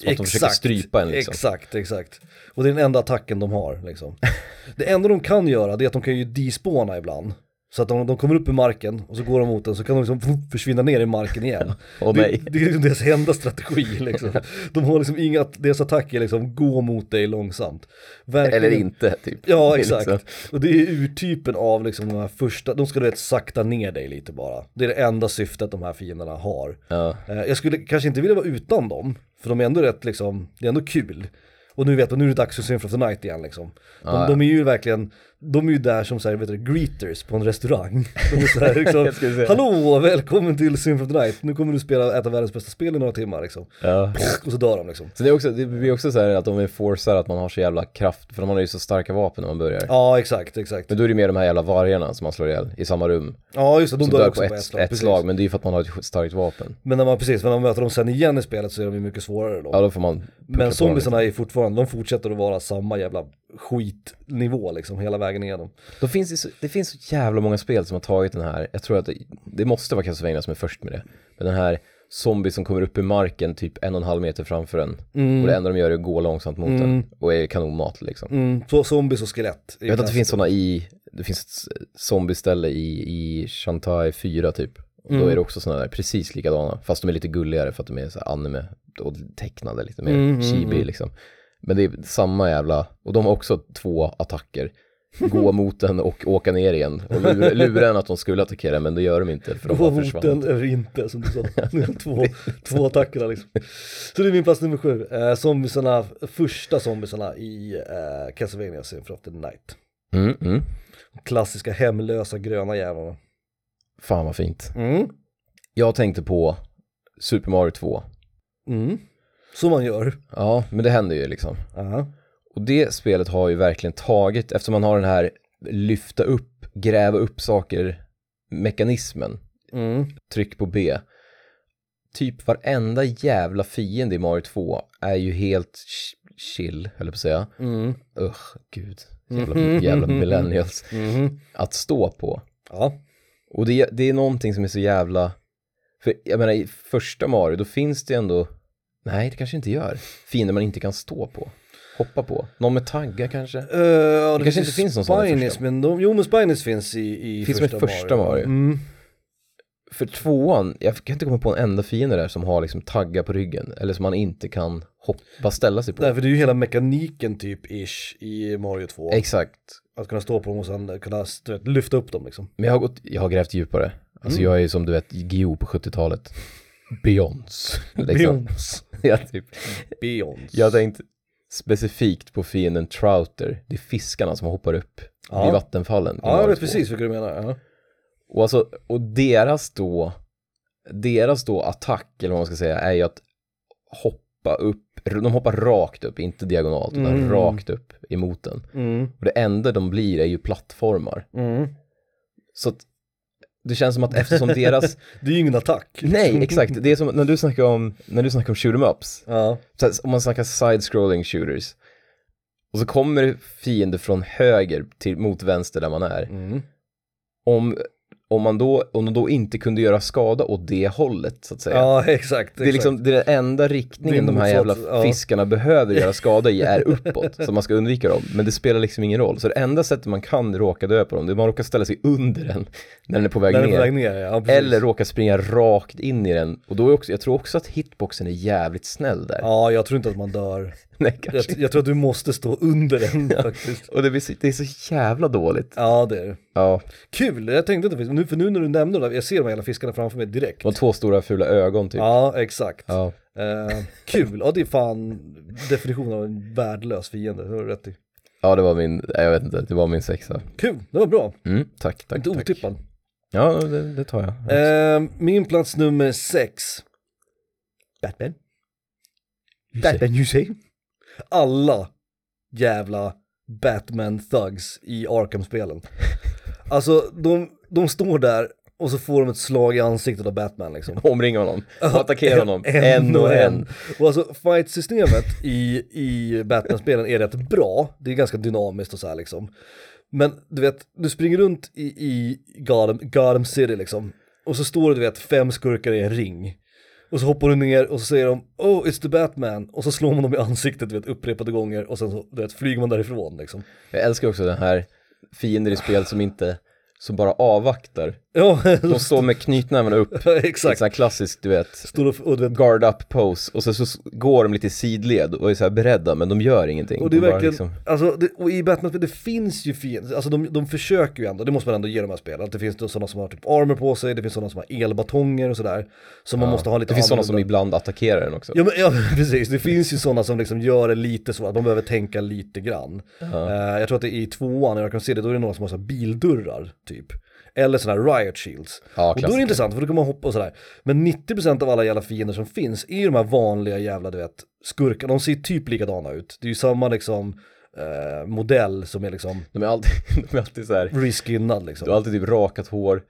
Som att de försöker strypa en liksom. Exakt, exakt. Och det är den enda attacken de har liksom. det enda de kan göra det är att de kan ju despåna ibland. Så att de, de kommer upp i marken och så går de mot den så kan de liksom försvinna ner i marken igen. Åh det, det är liksom deras enda strategi liksom. De har liksom inga, deras attack är liksom gå mot dig långsamt. Verkligen- Eller inte typ. Ja exakt, liksom- och det är urtypen av liksom de här första, de ska du vet sakta ner dig lite bara. Det är det enda syftet de här fienderna har. Ja. Eh, Jag skulle kanske inte vilja vara utan dem, för de är ändå rätt liksom, det är ändå kul. Och nu vet man, nu är det dags för Symphony of the Night igen liksom. De, Ja, ja. de är ju verkligen, de är ju där som såhär, vet du, greeters på en restaurang. De är såhär liksom, hallå, välkommen till Symphony of the Night, nu kommer du spela, äta världens bästa spel i några timmar liksom. ja. Och så dör de liksom. Så det, är också, det blir också så här att de är forcar att man har så jävla kraft, för de har ju så starka vapen när man börjar. Ja exakt, exakt. Men då är det mer de här jävla vargarna som man slår ihjäl i samma rum. Ja just det, de Som dör dör också på på ett, ett slag. ett slag, men det är ju för att man har ett starkt vapen. Men när man, precis, när man möter dem sen igen i spelet så är de ju mycket svårare då. Ja, då får man Men zombiesarna är fortfarande, de fortsätter att vara samma jävla skitnivå liksom hela vägen igenom. Då finns det, så, det finns så jävla många spel som har tagit den här, jag tror att det, det måste vara Castlevania som är först med det. Men den här zombie som kommer upp i marken typ en och en halv meter framför en. Och det enda de gör är att gå långsamt mot den och är kanonmat liksom. Mm, så zombies och skelett. Jag vet att det finns sådana i, det finns ett zombieställe i, i Shantai 4 typ. Och Mm. då är det också sådana där precis likadana, fast de är lite gulligare för att de är så anime och tecknade lite mer Mm, chibi liksom. Men det är samma jävla, och de har också två attacker. Gå mot den och åka ner igen. Och lura, lura en att de skulle attackera men det gör de inte för de Gå bara mot försvann. den eller inte som du sa. två, två attackerna liksom. Så det är min plats nummer sju. Eh, zombiesarna, första zombiesarna i eh, Castlevania Symphony of the Night. Mm, mm. Klassiska hemlösa gröna jävlarna. Fan vad fint. Mm. Jag tänkte på Super Mario 2. Mm. Som man gör. Ja, men det händer ju liksom. Ja. Och det spelet har ju verkligen tagit, eftersom man har den här lyfta upp, gräva upp saker mekanismen, Mm. tryck på B. Typ varenda jävla fiende i Mario 2 är ju helt ch- chill, höll jag på att säga. Mm. Usch, gud. Jävla, jävla millennials. Mhm. Att stå på. Ja. Och det, det är någonting som är så jävla, för jag menar i första Mario då finns det ändå, nej det kanske inte gör, fiender man inte kan stå på, hoppa på, någon med taggar kanske. Uh, ja, det, kanske inte finns någon sån i Spinies, första. men de, jo men Spinies finns i, i Finns första med första Mario. Mm. För tvåan, jag kan inte komma på en enda fiende där som har liksom taggar på ryggen, eller som man inte kan hoppa, ställa sig på. Nej för det är ju hela mekaniken typ ish i Mario 2. Exakt. Att kunna stå på dem och sen kunna vet, lyfta upp dem liksom. Men jag har, gått, jag har grävt djupare. Alltså Mm. jag är som du vet Geo på 70-talet. Beyonds. Liksom. Beyonds. ja, typ. Beyonds. Jag har tänkt specifikt på fienden Trouter. Det är fiskarna som hoppar upp Ja. vid vattenfallen. i Ja jag vet 2. precis vilka du menar. Ja. Och, alltså, och deras då, deras då attack, eller vad man ska säga, är ju att hoppa upp, de hoppar rakt upp, inte diagonalt, utan Mm. rakt upp emot den. Mm. Och det enda de blir är ju plattformar. Mm. Så att det känns som att eftersom deras, Det är ju ingen attack. nej exakt, det är som när du snackar om, när du snackar om shoot 'em ups, Ja. så om man snackar side-scrolling shooters, och så kommer fiender från höger till, mot vänster där man är. Mm. Om, om man då, om de då inte kunde göra skada åt det hållet så att säga. Ja, exakt. Det är liksom det är den enda riktningen är de här jävla ja. fiskarna behöver göra skada i är uppåt, så man ska undvika dem. Men det spelar liksom ingen roll. Så det enda sättet man kan råka dö på dem, det är att man råkar ställa sig under den när den är på väg När den är ner. på väg ner, ja. Eller råka springa rakt in i den. Och då är också, jag tror också att hitboxen är jävligt snäll där. Ja, jag tror inte att man dör. Nej, Jag, jag tror att du måste stå under den faktiskt. Och det, blir så, det är så jävla dåligt. Ja, det är det. Ja, Kul, jag tänkte inte, för nu, för nu när du nämnde det, jag ser de här jävla fiskarna framför mig direkt. och två stora fula ögon typ. Ja, exakt. Ja. Eh, kul, ja det är fan definitionen av en värdelös fiende, det har du rätt i. Ja, det var min, jag vet inte, det var min sexa. Kul, det var bra. Mm, tack, tack, Inte otippad. Ja, det, det tar jag. Eh, min plats nummer sex. Batman. Batman you say. Alla jävla Batman-thugs i Arkham-spelen. Alltså, de, de står där och så får de ett slag i ansiktet av Batman liksom. Omringa honom och attackera honom en och en. Och alltså fight-systemet i, i Batman-spelen är rätt bra, det är ganska dynamiskt och så här liksom. Men du vet, du springer runt i, i Gotham, Gotham City liksom, och så står det du vet fem skurkar i en ring. Och så hoppar du ner och så säger de Oh it's the Batman och så slår man dem i ansiktet du vet upprepade gånger och sen så du vet, flyger man därifrån liksom. Jag älskar också den här fiender i spel som inte, som bara avvaktar. Ja, De står med knytnävarna upp, en exakt. sån här klassisk, du vet, Står och, och, vet, guard up pose och så, så går de lite i sidled och är så här beredda men de gör ingenting. Och det är De verkligen, liksom- alltså, det, och i Batman, det finns ju fiender, alltså de, de försöker ju ändå, det måste man ändå ge de här spelen, att det finns sådana som har typ armor på sig, det finns sådana som har elbatonger och sådär, som man Ja. måste ha lite Det finns sådana som ibland attackerar den också. Ja, men, ja precis, det finns ju sådana som liksom gör det lite så att man behöver tänka lite grann. Ja. Eh, jag tror att det är i tvåan, jag kan se det, då är det några som har så bildörrar typ. Eller sådana här riot shields. Ja, och då är det intressant för då kan man hoppa och sådär. Men 90% av alla jävla fiender som finns är ju de här vanliga jävla du vet skurkar, de ser typ likadana ut. Det är ju samma liksom eh, modell som är liksom De är alltid, de är alltid så här, reskinnad liksom. du har alltid typ rakat hår,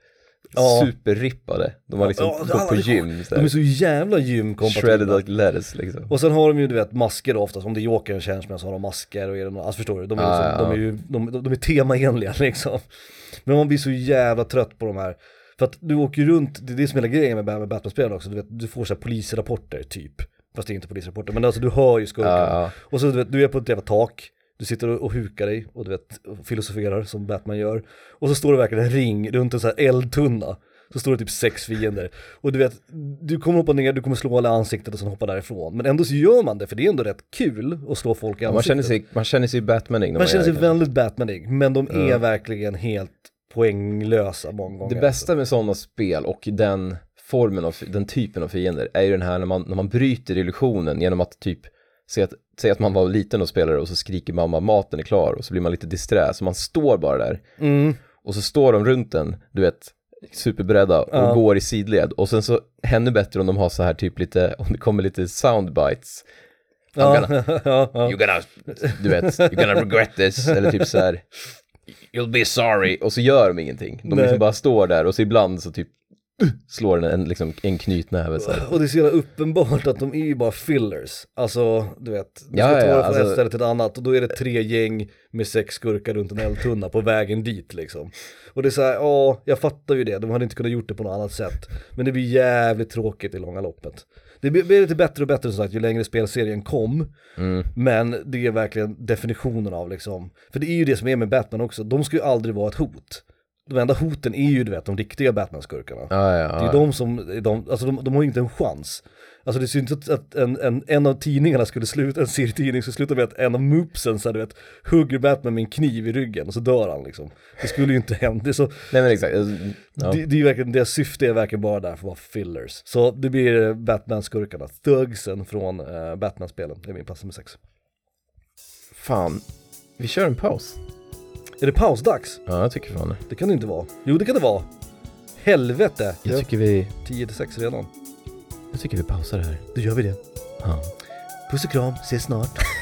Ja. superrippade. De har liksom Ja, gått på gym, så De är så jävla shredded gymkompatibla. like lettuce liksom. Och sen har de ju du vet masker då oftast, om det är Jokern känns med så har de masker och är det någon, alltså förstår du, de är, Ja, liksom, ja, de är ju, de, de, är temaenliga liksom. Men man blir så jävla trött på de här, för att du åker runt, det är det som är hela grejen med, Batman-spelen också, du vet, du får så här polisrapporter typ. Fast det är inte polisrapporter, men alltså du hör ju skurkarna. Ja, ja. Och så du vet, du är på ett jävla tak, du sitter och, hukar dig och du vet, filosoferar som Batman gör. Och så står det verkligen en ring runt en sån här eldtunna. Så står det typ sex fiender. Och du vet, du kommer hoppa ner, du kommer slå alla ansiktet och sen hoppa därifrån. Men ändå så gör man det, för det är ändå rätt kul att slå folk i Ja, man, ansiktet. känner sig, man känner sig Batmaning. när man känner sig väldigt Batmanig, men de är verkligen helt poänglösa många gånger. Det bästa med sådana spel och den formen av, den typen av fiender är ju den här när man, när man bryter illusionen genom att typ säga att, säga att man var liten och spelade och så skriker mamma maten är klar och så blir man lite disträ så man står bara där Mm. och så står de runt en, du vet, superberedda och Ja. går i sidled och sen så ännu bättre om de har så här typ lite, om det kommer lite soundbites Ja, gonna-. You're gonna, du vet, you're gonna regret this, eller typ så här You'll be sorry, och så gör de ingenting. De Nej. liksom bara står där och så ibland så typ slår den en, liksom, en knytnäve så här. Och det är så jävla uppenbart att de är ju bara fillers. Alltså, du vet, du Ja, ska ta ja, det från alltså- ett ställe till ett annat och då är det tre gäng med sex skurkar runt en eldtunna på vägen dit liksom. Och det är så här, ja, jag fattar ju det, de hade inte kunnat gjort det på något annat sätt. Men det blir jävligt tråkigt i långa loppet. Det blir- blir lite bättre och bättre som sagt ju längre spelserien kom. Mm. Men det är verkligen definitionen av liksom, för det är ju det som är med Batman också, de ska ju aldrig vara ett hot. De enda hoten är ju du vet de riktiga Batman-skurkarna. Ja, ja, Det är de som, de, alltså de, de har ju inte en chans. Alltså det syns inte att en, en, en av tidningarna skulle sluta, en serietidning skulle sluta med att en av moopsen så här, du vet, hugger Batman med en kniv i ryggen och så dör han liksom. Det skulle ju inte hända, det så, Nej men exakt. Ja. det, det är ju verkligen, deras syfte är verkligen bara där för att vara fillers. Så det blir eh, Batman-skurkarna, Thugsen från uh, Batman-spelen, det är min plats nummer sex. Fan, vi kör en paus. Är det pausdags? Ja, jag tycker fan det. Det kan det inte vara. Jo det kan det vara. Helvete! Jag tycker vi, 10 till 6 redan. jag tycker vi pausar här. Då gör vi det. Ja. Puss och kram, ses snart.